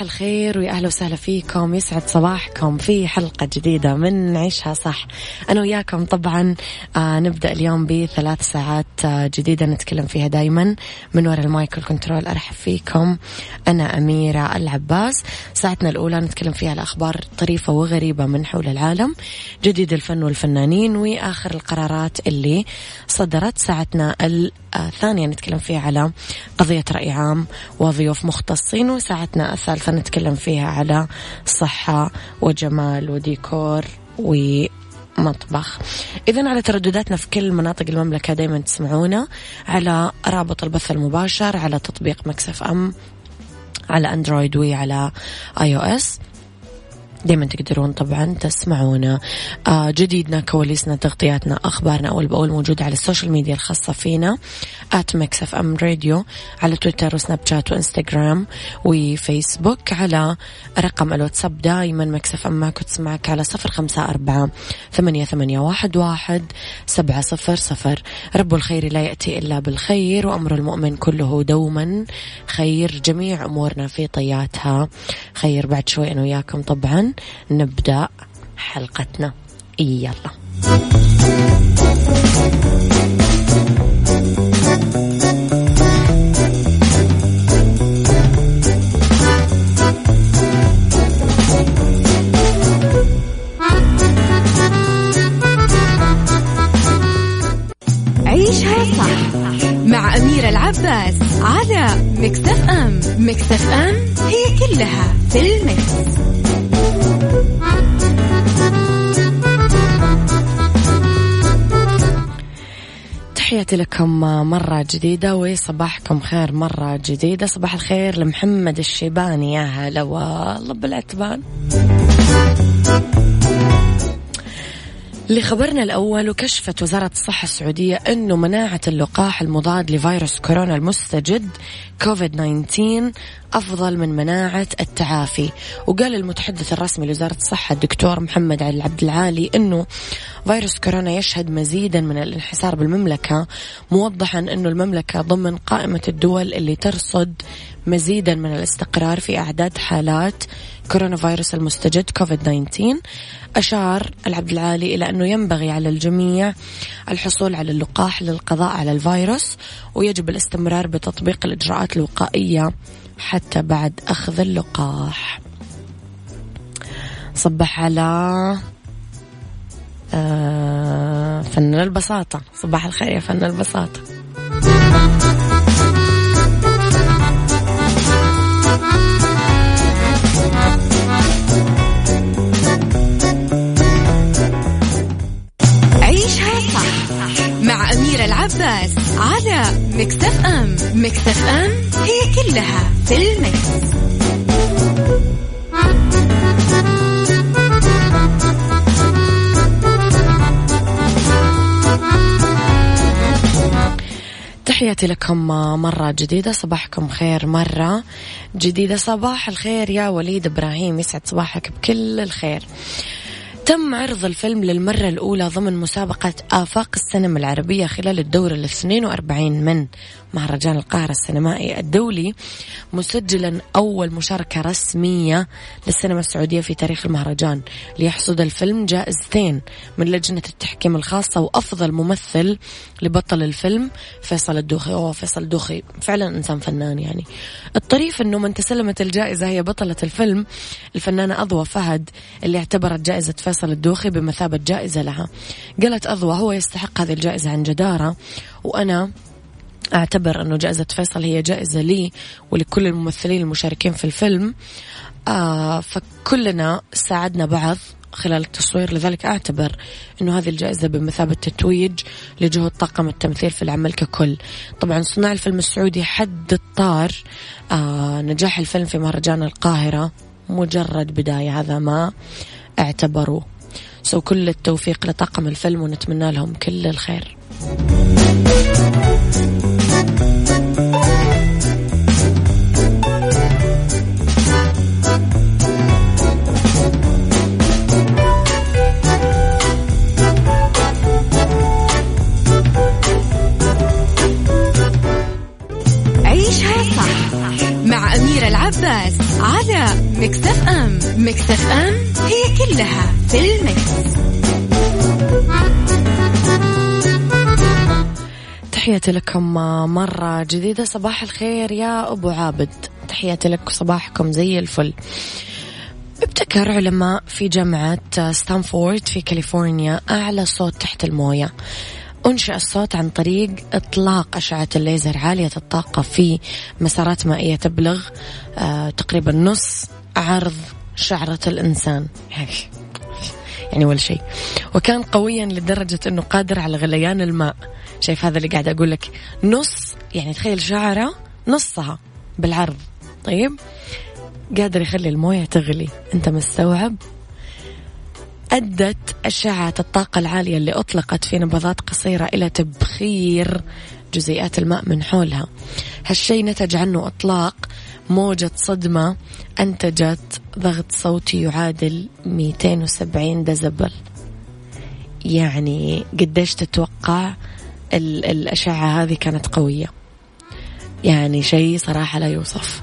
صباح الخير ويا أهلا وسهلا فيكم. يسعد صباحكم في حلقة جديدة من عيشها صح. أنا وياكم طبعا آه نبدأ اليوم بثلاث ساعات آه جديدة نتكلم فيها دائما من وراء المايك كنترول أرحب فيكم. أنا أميرة العباس. ساعتنا الأولى نتكلم فيها الاخبار طريفة وغريبة من حول العالم جديد الفن والفنانين وآخر القرارات اللي صدرت ساعتنا الثانية نتكلم فيها على قضية رأي عام وضيوف مختصين وساعتنا حلقتنا الثالثة نتكلم فيها على صحة وجمال وديكور ومطبخ. إذا على تردداتنا في كل مناطق المملكة دايما تسمعونا على رابط البث المباشر على تطبيق Mix FM على Android وعلى iOS دايما تقدرون طبعا تسمعونا. آه جديدنا كواليسنا تغطياتنا أخبارنا أول بأول موجودة على ال social media الخاصة فينا at Mix FM Radio على تويتر وسناب شات وإنستغرام وفيسبوك على رقم الواتساب دايما Mix FM معك وتسمعك على صفر خمسة أربعة ثمانية, ثمانية واحد, واحد سبعة صفر صفر. رب الخير لا يأتي إلا بالخير وأمر المؤمن كله دوما خير. جميع أمورنا في طياتها. خير بعد شوي أنا وياكم طبعا. نبدأ حلقتنا. يلا. عيشها صح مع أميرة العباس على مكتف أم. مكتف أم هي كلها في المكس. تحياتي لكم مرة جديدة وصباحكم خير مرة جديدة. صباح الخير لمحمد الشيباني. يا هلا والله بالعتبان. لخبرنا الأول وكشفت وزارة الصحة السعودية أنه مناعة اللقاح المضاد لفيروس كورونا المستجد كوفيد 19 أفضل من مناعة التعافي. وقال المتحدث الرسمي لوزارة الصحة الدكتور محمد علي عبد العالي أنه فيروس كورونا يشهد مزيدا من الانحسار بالمملكة موضحا أنه المملكة ضمن قائمة الدول اللي ترصد مزيدا من الاستقرار في أعداد حالات كورونا فيروس المستجد كوفيد 19 أشار العبد العالي إلى أنه ينبغي على الجميع الحصول على اللقاح للقضاء على الفيروس ويجب الاستمرار بتطبيق الإجراءات الوقائية حتى بعد أخذ اللقاح. صبح على آه فن البساطة. صباح الخير يا فن البساطة. العباس على مكتف أم مكتف أم هي كلها في المكس. تحياتي لكم مرة جديدة صباحكم خير مرة جديدة. صباح الخير يا وليد إبراهيم يسعد صباحك بكل الخير. تم عرض الفيلم للمرة الأولى ضمن مسابقة آفاق السينما العربية خلال الدور ال 42 من مهرجان القاهرة السينمائي الدولي مسجلا أول مشاركة رسمية للسينما السعودية في تاريخ المهرجان. ليحصد الفيلم جائزتين من لجنة التحكيم الخاصة وأفضل ممثل لبطل الفيلم فيصل الدوخي. أوه فيصل الدوخي فعلا إنسان فنان يعني. الطريف أنه من تسلمت الجائزة هي بطلة الفيلم الفنانة أضوى فهد اللي اعتبرت جائزة فيصل الدوخي بمثابة جائزة لها. قالت أضوى هو يستحق هذه الجائزة عن جدارة وأنا أعتبر أنه جائزة فيصل هي جائزة لي ولكل الممثلين المشاركين في الفيلم. آه فكلنا ساعدنا بعض خلال التصوير لذلك أعتبر أنه هذه الجائزة بمثابة تتويج لجهود طاقم التمثيل في العمل ككل. طبعا صناع الفيلم السعودي حد الطار. آه نجاح الفيلم في مهرجان القاهرة مجرد بداية هذا ما اعتبروه سو كل التوفيق لطاقم الفيلم ونتمنى لهم كل الخير. العباس على Mix FM. Mix FM it's all in the mix. تحياتي لكم مرة جديدة صباح الخير يا أبو عابد. تحياتي لك صباحكم زي الفل. ابتكر علماء في جامعة ستانفورد في كاليفورنيا أعلى صوت تحت الموية. أنشأ الصوت عن طريق إطلاق أشعة الليزر عالية الطاقة في مسارات مائية تبلغ آه تقريبا نص عرض شعرة الإنسان. يعني ولا شيء. وكان قويا لدرجة أنه قادر على غليان الماء. شايف هذا اللي قاعد أقول لك؟ نص يعني تخيل شعرة نصها بالعرض. طيب؟ قادر يخلي الموية تغلي. أنت مستوعب؟ أدت أشعة الطاقة العالية اللي أطلقت في نبضات قصيرة إلى تبخير جزيئات الماء من حولها. هالشيء نتج عنه إطلاق موجة صدمة أنتجت ضغط صوتي يعادل 270 دزبل يعني قديش تتوقع الأشعة هذه كانت قوية؟ يعني شيء صراحة لا يوصف.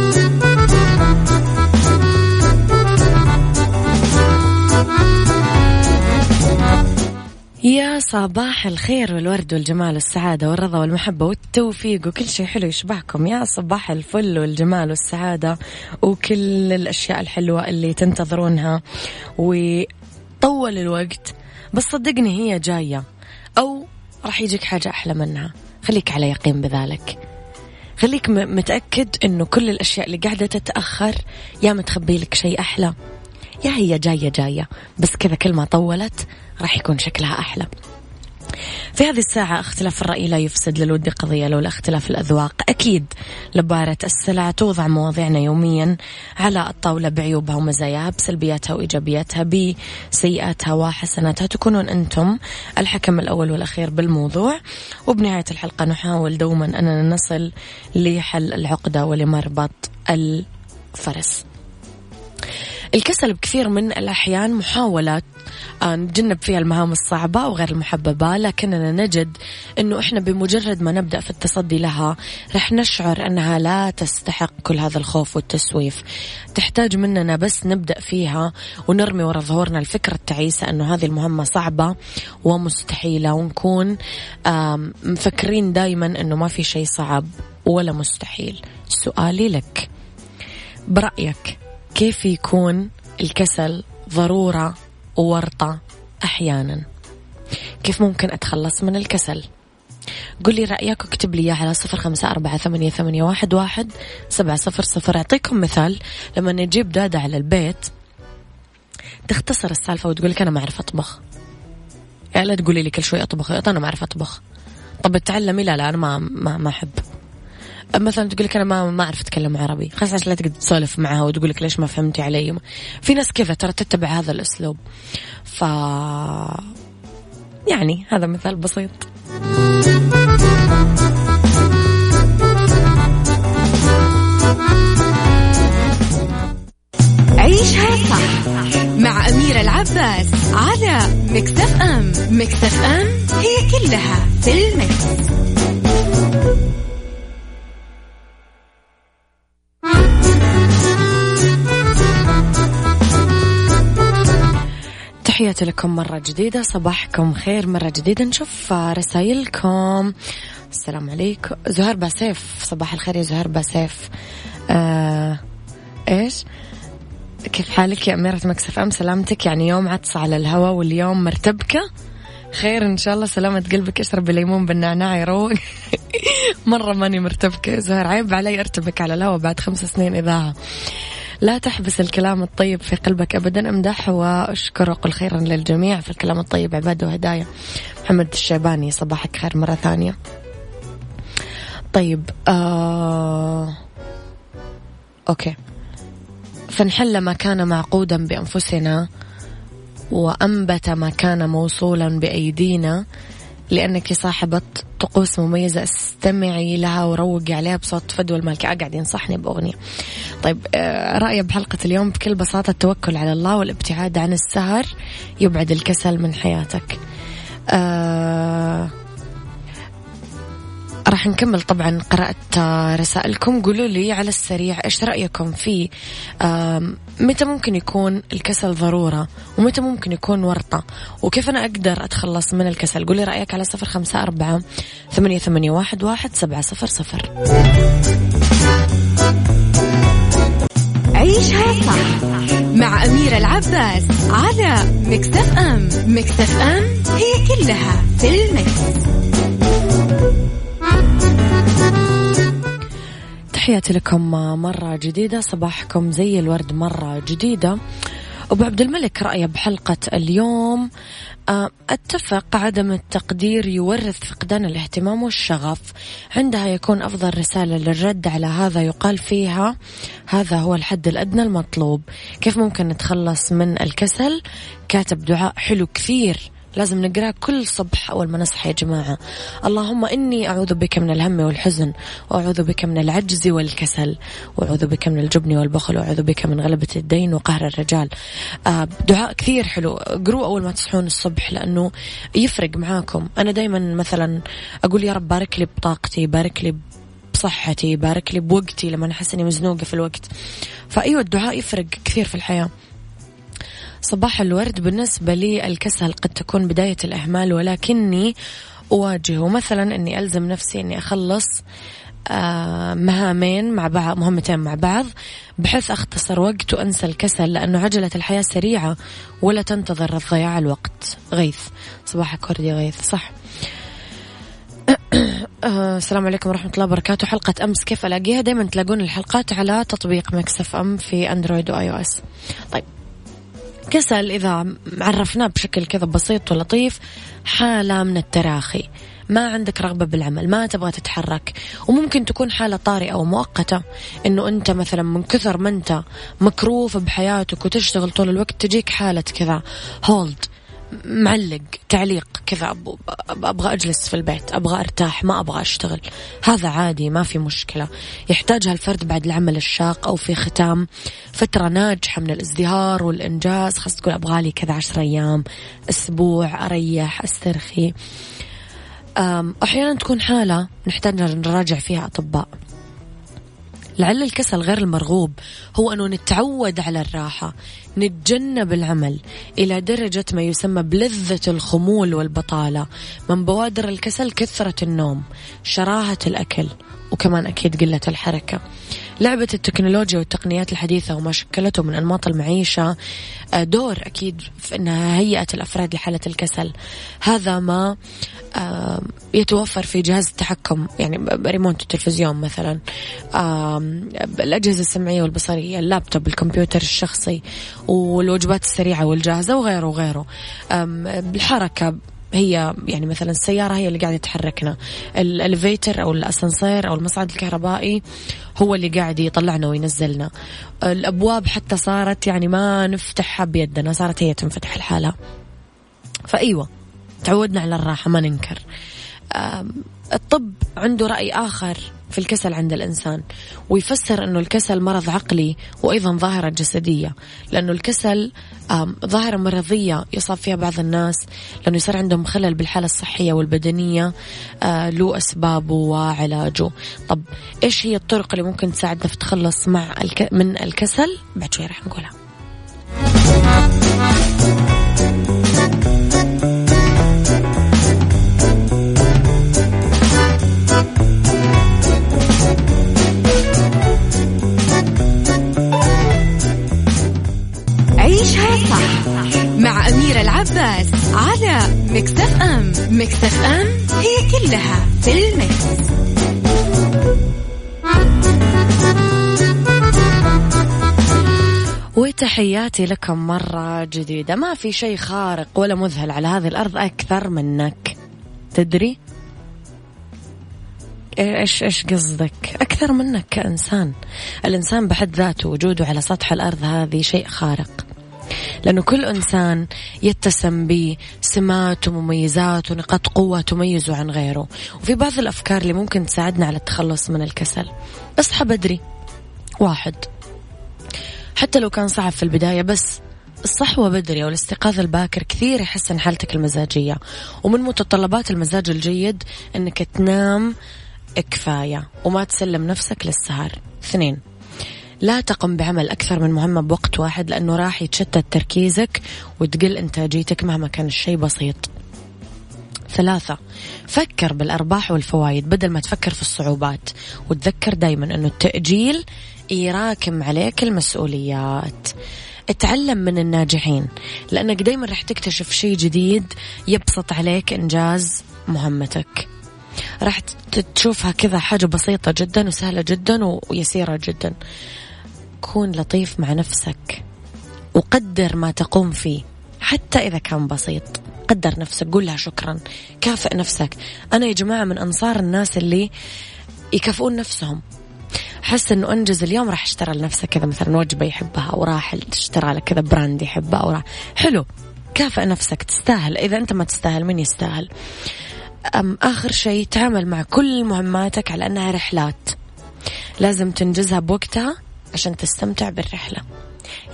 يا صباح الخير والورد والجمال والسعادة والرضا والمحبة والتوفيق وكل شيء حلو يشبهكم يا صباح الفل والجمال والسعادة وكل الأشياء الحلوة اللي تنتظرونها وطول الوقت. بس صدقني هي جاية أو راح يجيك حاجة أحلى منها. خليك على يقين بذلك. خليك متأكد أنه كل الأشياء اللي قاعدة تتأخر يا متخبي لك شيء أحلى. يا هي جاية جاية. بس كذا كل ما طولت راح يكون شكلها أحلى. في هذه الساعة اختلاف الرأي لا يفسد للود قضية لولا اختلاف الأذواق. أكيد لبارة السلع توضع مواضيعنا يوميا على الطاولة بعيوبها ومزاياها بسلبياتها وإيجابياتها بسيئاتها وحسناتها. تكونون أنتم الحكم الأول والأخير بالموضوع. وبنهاية الحلقة نحاول دوما أننا نصل لحل العقدة ولمربط الفرس. الكسل بكثير من الأحيان محاولة آه، نتجنب فيها المهام الصعبة وغير المحببة لكننا نجد أنه إحنا بمجرد ما نبدأ في التصدي لها رح نشعر أنها لا تستحق كل هذا الخوف والتسويف. تحتاج مننا بس نبدأ فيها ونرمي وراء ظهورنا الفكرة التعيسة أنه هذه المهمة صعبة ومستحيلة ونكون مفكرين دايما أنه ما في شيء صعب ولا مستحيل. سؤالي لك. برأيك كيف يكون الكسل ضرورة وورطة أحيانا؟ كيف ممكن أتخلص من الكسل؟ قل لي رأيك واكتب لي على صفر خمسة أربعة ثمانية, ثمانية واحد, واحد سبعة صفر صفر. أعطيكم مثال لما نجيب دادة على البيت تختصر السالفة وتقول لك أنا ما أعرف أطبخ. يعني لا تقولي لي كل شوي أطبخ أنا ما أعرف أطبخ. طب تعلمي لا لا أنا ما ما ما أحب. مثلا تقول لك أنا ما ما أعرف أتكلم عربي. خلاص عشان لا تقعد تسولف معها وتقول لك ليش ما فهمتي علي. في ناس كذا ترى تتبع هذا الأسلوب. ف يعني هذا مثال بسيط. عيشها صح مع أميرة العباس على مكتف أم مكتف أم هي كلها في المكس. تحياتي لكم مرة جديدة صباحكم خير مرة جديدة. نشوف رسائلكم. السلام عليكم. زهير باسيف صباح الخير يا زهير باسيف. آه إيش؟ كيف حالك يا أميرة Mix FM؟ سلامتك. يعني يوم عطس على الهواء واليوم مرتبكة. خير إن شاء الله. سلامة قلبك. اشرب الليمون بالنعناع يروق مرة ماني مرتبكة. زهر عيب علي أرتبك على الهواء بعد خمس سنين إذاعة. لا تحبس الكلام الطيب في قلبك أبدا أمدح واشكر وقل خيرا للجميع في الكلام الطيب. عبادة وهدايا محمد الشيباني صباحك خير مرة ثانية. طيب آه... أوكي. فنحل ما كان معقودا بأنفسنا وأنبت ما كان موصولا بأيدينا لأنك صاحبة طقوس مميزة. استمعي لها وروقي عليها بصوت فدوى المالكي قاعد ينصحني بأغنية. طيب آه، رأيي بحلقة اليوم بكل بساطة التوكل على الله والابتعاد عن السهر يبعد الكسل من حياتك. أه راح نكمل طبعا قراءة رسائلكم. قولوا لي على السريع إيش رأيكم في متى ممكن يكون الكسل ضرورة؟ ومتى ممكن يكون ورطة؟ وكيف أنا أقدر أتخلص من الكسل؟ قولي رأيك على صفر خمسة أربعة ثمانية, ثمانية واحد, واحد سبعة صفر صفر. عيشها صح مع أميرة العباس على مكتف أم. مكتف أم هي كلها في المكس. تحياتي لكم مرة جديدة صباحكم زي الورد مرة جديدة. أبو عبد الملك رأيه بحلقة اليوم آه، أتفق عدم التقدير يورث فقدان الاهتمام والشغف. عندها يكون أفضل رسالة للرد على هذا يقال فيها هذا هو الحد الأدنى المطلوب. كيف ممكن نتخلص من الكسل؟ كاتب دعاء حلو كثير. لازم نقرأ كل صبح أول ما نصحى يا جماعة. اللهم إني أعوذ بك من الهم والحزن وأعوذ بك من العجز والكسل وأعوذ بك من الجبن والبخل وأعوذ بك من غلبة الدين وقهر الرجال. آه دعاء كثير حلو. اقروا أول ما تصحون الصبح لأنه يفرق معاكم. أنا دايما مثلا أقول يا رب بارك لي بطاقتي بارك لي بصحتي بارك لي بوقتي لما أحس إني مزنوقة في الوقت. فأيوة الدعاء يفرق كثير في الحياة. صباح الورد. بالنسبة لي الكسل قد تكون بداية الإهمال ولكني أواجهه. مثلا أني ألزم نفسي أني أخلص آه، مهامين مع بعض مهمتين مع بعض بحيث أختصر وقت وأنسى الكسل لأنه عجلة الحياة سريعة ولا تنتظر ضياع الوقت. غيث. صباحك وردي غيث. صح. آه، السلام عليكم ورحمة الله وبركاته. حلقة أمس كيف ألاقيها؟ دايما تلاقون الحلقات على تطبيق Mix FM في Android و iOS. طيب. كسل إذا عرفناه بشكل كذا بسيط ولطيف حالة من التراخي. ما عندك رغبة بالعمل ما تبغى تتحرك. وممكن تكون حالة طارئة ومؤقتة إنه أنت مثلا من كثر ما أنت مكروف بحياتك وتشتغل طول الوقت تجيك حالة كذا هولد معلق تعليق كذا أبغى أجلس في البيت أبغى أرتاح ما أبغى أشتغل. هذا عادي ما في مشكلة. يحتاجها الفرد بعد العمل الشاق أو في ختام فترة ناجحة من الازدهار والإنجاز. خاصة تقول أبغى لي كذا عشر أيام أسبوع أريح أسترخي. أحيانا تكون حالة نحتاج نراجع فيها أطباء. لعل الكسل غير المرغوب. هو أنه نتعود على الراحة نتجنب العمل إلى درجة ما يسمى بلذة الخمول والبطالة. من بوادر الكسل كثرة النوم شراهة الأكل وكمان أكيد قلة الحركة. لعبة التكنولوجيا والتقنيات الحديثة وما شكلته من أنماط المعيشة آه، دور أكيد في أنها هيئت الأفراد لحالة الكسل. هذا ما آه، يتوفر في جهاز التحكم يعني ريموت التلفزيون مثلا. الأجهزة السمعية والبصرية اللابتوب الكمبيوتر الشخصي والوجبات السريعة والجاهزة وغيره وغيره. الحركة هي يعني مثلا السيارة هي اللي قاعدة تحركنا. الإليفيتر أو الأسانسير أو المصعد الكهربائي هو اللي قاعد يطلعنا وينزلنا. الأبواب حتى صارت يعني ما نفتحها بيدنا صارت هي تنفتح لحالها فأيوة تعودنا على الراحة ما ننكر. الطب عنده رأي آخر. في الكسل عند الإنسان ويفسر أنه الكسل مرض عقلي وأيضا ظاهرة جسدية لأنه الكسل ظاهرة مرضية يصاب فيها بعض الناس لأنه يصير عندهم خلل بالحالة الصحية والبدنية آه، له أسبابه وعلاجه. طب إيش هي الطرق اللي ممكن تساعدنا في التخلص مع الك... من الكسل؟ بعد شوي راح نقولها. العباس على Mix FM Mix FM it's all in the mix. وتحياتي لكم مرة جديدة ما في شيء خارق ولا مذهل على هذه الأرض أكثر منك تدري؟ إيش إيش قصدك؟ أكثر منك كإنسان، الإنسان بحد ذاته وجوده على سطح الأرض هذه شيء خارق. لأنه كل إنسان يتسم بسمات ومميزات ونقاط قوة تميزه عن غيره. وفي بعض الأفكار اللي ممكن تساعدنا على التخلص من الكسل. اصحى بدري. واحد. حتى لو كان صعب في البداية بس الصحوة بدري أو الاستيقاظ الباكر كثير يحسن حالتك المزاجية. ومن متطلبات المزاج الجيد أنك تنام كفاية وما تسلم نفسك للسهر. اثنين. لا تقم بعمل أكثر من مهمة بوقت واحد لأنه راح يتشتت تركيزك وتقل إنتاجيتك مهما كان الشيء بسيط. ثلاثة فكر بالأرباح والفوائد بدل ما تفكر في الصعوبات وتذكر دايما أنه التأجيل يراكم عليك المسؤوليات. اتعلم من الناجحين لأنك دايما راح تكتشف شيء جديد يبسط عليك إنجاز مهمتك. راح تشوفها كذا حاجة بسيطة جدا وسهلة جدا ويسيرة جدا. كون لطيف مع نفسك. وقدر ما تقوم فيه. حتى إذا كان بسيط. قدر نفسك. قول لها شكرا. كافئ نفسك. أنا يا جماعة من أنصار الناس اللي يكافئون نفسهم. حس إنه أنجز اليوم راح أشترى لنفسه كذا مثلا وجبة يحبها أو راح أشترى لك كذا براند يحبه أو راح. حلو. كافئ نفسك. تستاهل. إذا أنت ما تستاهل مين يستاهل؟ أم آخر شيء تعامل مع كل مهماتك على أنها رحلات. لازم تنجزها بوقتها. عشان تستمتع بالرحلة.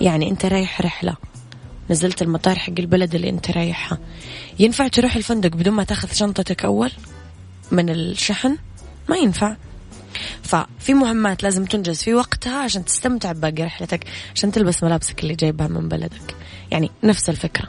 يعني أنت رايح رحلة نزلت المطار حق البلد اللي أنت رايحها. ينفع تروح الفندق بدون ما تاخذ شنطتك أول؟ من الشحن؟ ما ينفع. ففي مهمات لازم تنجز في وقتها عشان تستمتع بباقي رحلتك عشان تلبس ملابسك اللي جايبها من بلدك. يعني نفس الفكرة.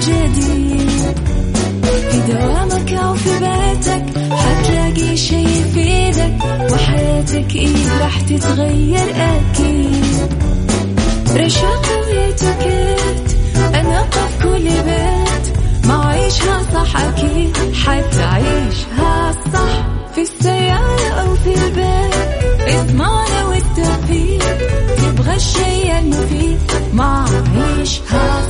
جديد. في دوامك أو في بيتك حتلاقي شي يفيدك وحياتك إيه راح تتغير أكيد. رشاقة ويتوكيت أنا في كل بيت ما عيشها صح أكيد حتعيشها صح. في السيارة أو في البيت اسمعنا والتوفيق تبغى الشي المفيد ما عيشها صح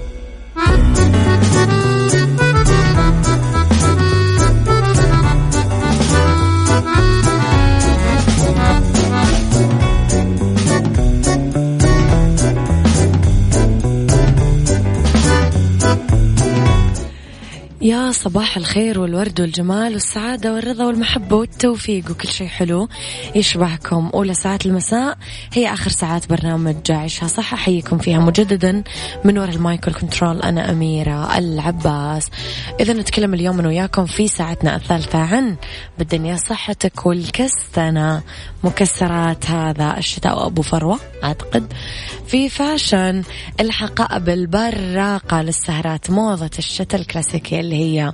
صباح الخير والورد والجمال والسعادة والرضا والمحبة والتوفيق وكل شيء حلو يشبهكم. أولى ساعات المساء هي آخر ساعات برنامج عيشها صح أحييكم فيها مجددا من وراء ال mic وال control أنا أميرة العباس. إذا نتكلم اليوم أنا وياكم في ساعتنا الثالثة عن بالدنيا صحتك والكستنة. مكسرات هذا الشتاء أبو فروة أعتقد. في fashion الحقائب البراقة للسهرات موضة الشتاء الكلاسيكية اللي هي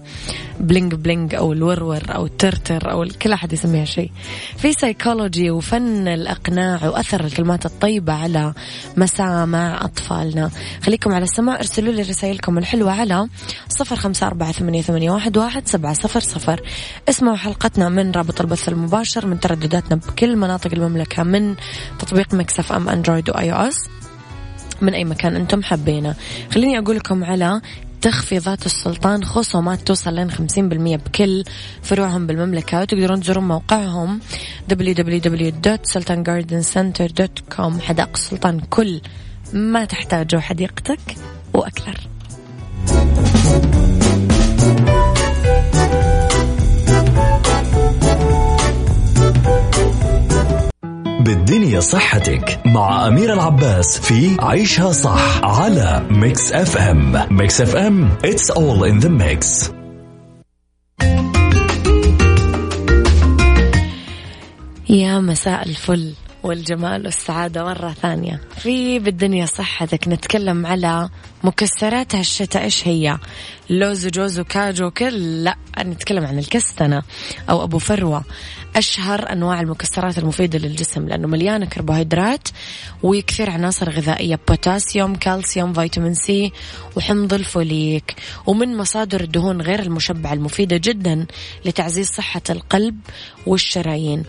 bling bling أو الورور أو الترتر أو كل أحد يسميها شيء. في سيكولوجي وفن الإقناع وأثر الكلمات الطيبة على مسامع أطفالنا. خليكم على السماع ارسلوا لي رسائلكم الحلوة على صفر خمسة أربعة ثمانية واحد سبعة صفر صفر. اسمعوا حلقتنا من رابط البث المباشر من تردداتنا بكل مناطق المملكة من تطبيق Mix FM Android و iOS من أي مكان أنتم حابينه. خليني أقول لكم على تخفيضات السلطان خصومات توصل لين 50% بكل فروعهم بالمملكة. وتقدرون تزورون موقعهم www.sultangardencenter.com حدائق السلطان كل ما تحتاجه حديقتك وأكثر. بالدنيا صحتك مع أميرة العباس في عيشها صح على Mix FM Mix FM it's all in the mix. يا مساء الفل. والجمال والسعادة مرة ثانية. في بالدنيا صحتك نتكلم على مكسرات هالشتاء. إيش هي؟ لوز وجوز وكاجو كل لا نتكلم عن الكستنة أو أبو فروة. أشهر أنواع المكسرات المفيدة للجسم لأنه مليانة كربوهيدرات وكثير عناصر غذائية بوتاسيوم كالسيوم فيتامين C وحمض الفوليك. ومن مصادر الدهون غير المشبعة المفيدة جدا لتعزيز صحة القلب والشرايين.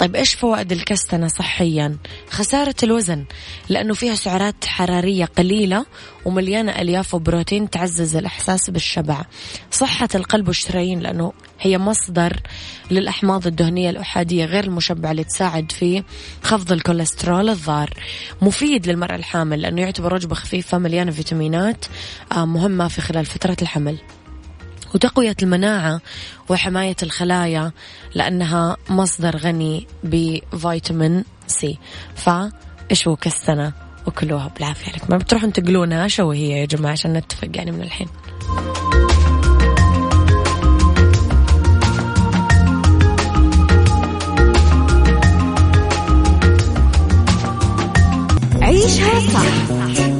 طيب إيش فوائد الكستنة صحيا؟ خسارة الوزن لأنه فيها سعرات حرارية قليلة ومليانة ألياف وبروتين تعزز الإحساس بالشبع. صحة القلب والشرايين لأنه هي مصدر للأحماض الدهنية الأحادية غير المشبعة اللي تساعد في خفض الكوليسترول الضار. مفيد للمرأة الحامل لأنه يعتبر وجبة خفيفة مليانة فيتامينات آه، مهمة في خلال فترة الحمل. وتقوية المناعة وحماية الخلايا لأنها مصدر غني بفيتامين سي. هو كستنة وكلوها بالعافية. لك ما بتروحوا تقلونها شو هي يا جماعة؟ عشان نتفق يعني من الحين. عيشها صح.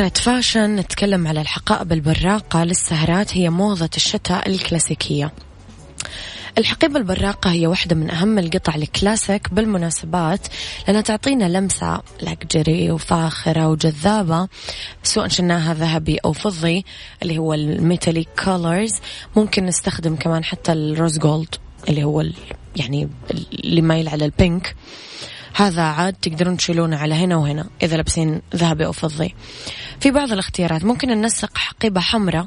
فقرة fashion نتكلم على الحقائب البراقة للسهرات هي موضة الشتاء الكلاسيكية. الحقيبة البراقة هي واحدة من أهم القطع الكلاسيك بالمناسبات لأنها تعطينا لمسة luxury وفاخرة وجذابة سواء شلناها ذهبي أو فضي اللي هو ال metallic colors ممكن نستخدم كمان حتى ال rose gold اللي هو يعني اللي مايل على ال pink هذا عاد تقدرون تشيلونه على هنا وهنا إذا لابسين ذهبي أو فضي. في بعض الاختيارات ممكن ننسق حقيبة حمراء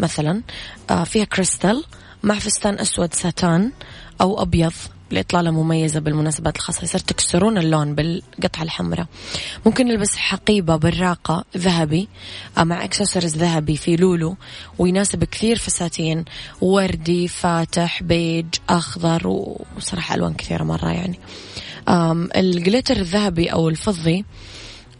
مثلا آه، فيها كريستال مع فستان أسود ساتان أو أبيض لإطلالة مميزة بالمناسبات الخاصة يصير تكسرون اللون بالقطعة الحمراء. ممكن نلبس حقيبة براقة ذهبي آه، مع اكسسوارز ذهبي في لولو ويناسب كثير فساتين وردي فاتح بيج أخضر وصراحة ألوان كثيرة مرة يعني. الجليتر الذهبي أو الفضي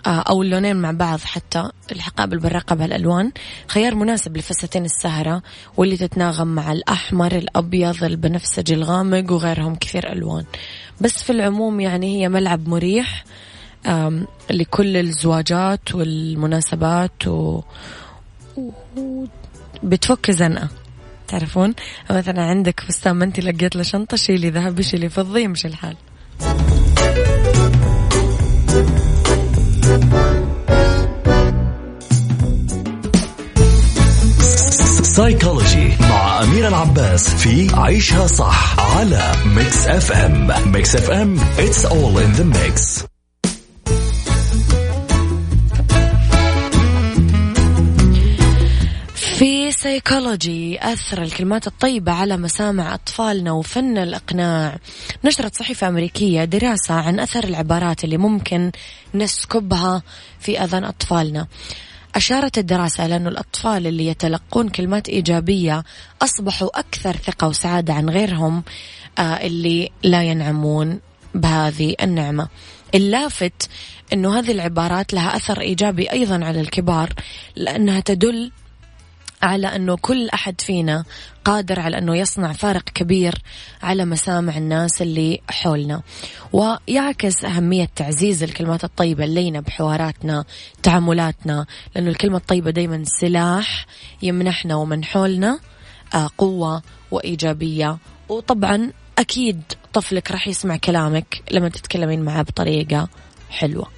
آه، أو اللونين مع بعض حتى الحقائب البراقة بهالألوان خيار مناسب لفساتين السهرة واللي تتناغم مع الأحمر الأبيض البنفسجي الغامق وغيرهم كثير ألوان. بس في العموم يعني هي ملعب مريح لكل الزواجات والمناسبات و... و... بتفك زنقة. تعرفون؟ مثلا عندك فستان ما أنت لقيت له شنطة شيلي ذهبي شيلي فضي يمشي الحال. سايكولوجي مع أمير العباس في عيشها صح على Mix FM Mix FM it's all in the mix. في سيكولوجي أثر الكلمات الطيبة على مسامع أطفالنا وفن الإقناع. نشرت صحيفة أمريكية دراسة عن أثر العبارات اللي ممكن نسكبها في أذان أطفالنا. أشارت الدراسة إلى أن الأطفال اللي يتلقون كلمات إيجابية أصبحوا أكثر ثقة وسعادة عن غيرهم آه، اللي لا ينعمون بهذه النعمة. اللافت أنه هذه العبارات لها أثر إيجابي أيضا على الكبار لأنها تدل على أنه كل أحد فينا قادر على أنه يصنع فارق كبير على مسامع الناس اللي حولنا. ويعكس أهمية تعزيز الكلمات الطيبة اللينة بحواراتنا تعاملاتنا لأنه الكلمة الطيبة دايما سلاح يمنحنا ومن حولنا آه، قوة وإيجابية. وطبعا أكيد طفلك راح يسمع كلامك لما تتكلمين معه بطريقة حلوة.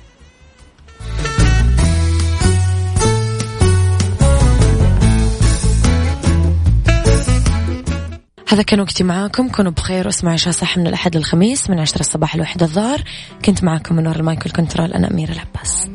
هذا كان وقتي معاكم. كونوا بخير واسمعوا عشاء صح من الأحد للخميس من عشرة الصباح لوحدة الظهر. كنت معاكم من وراء المايكل كنترول أنا أميرة العباس.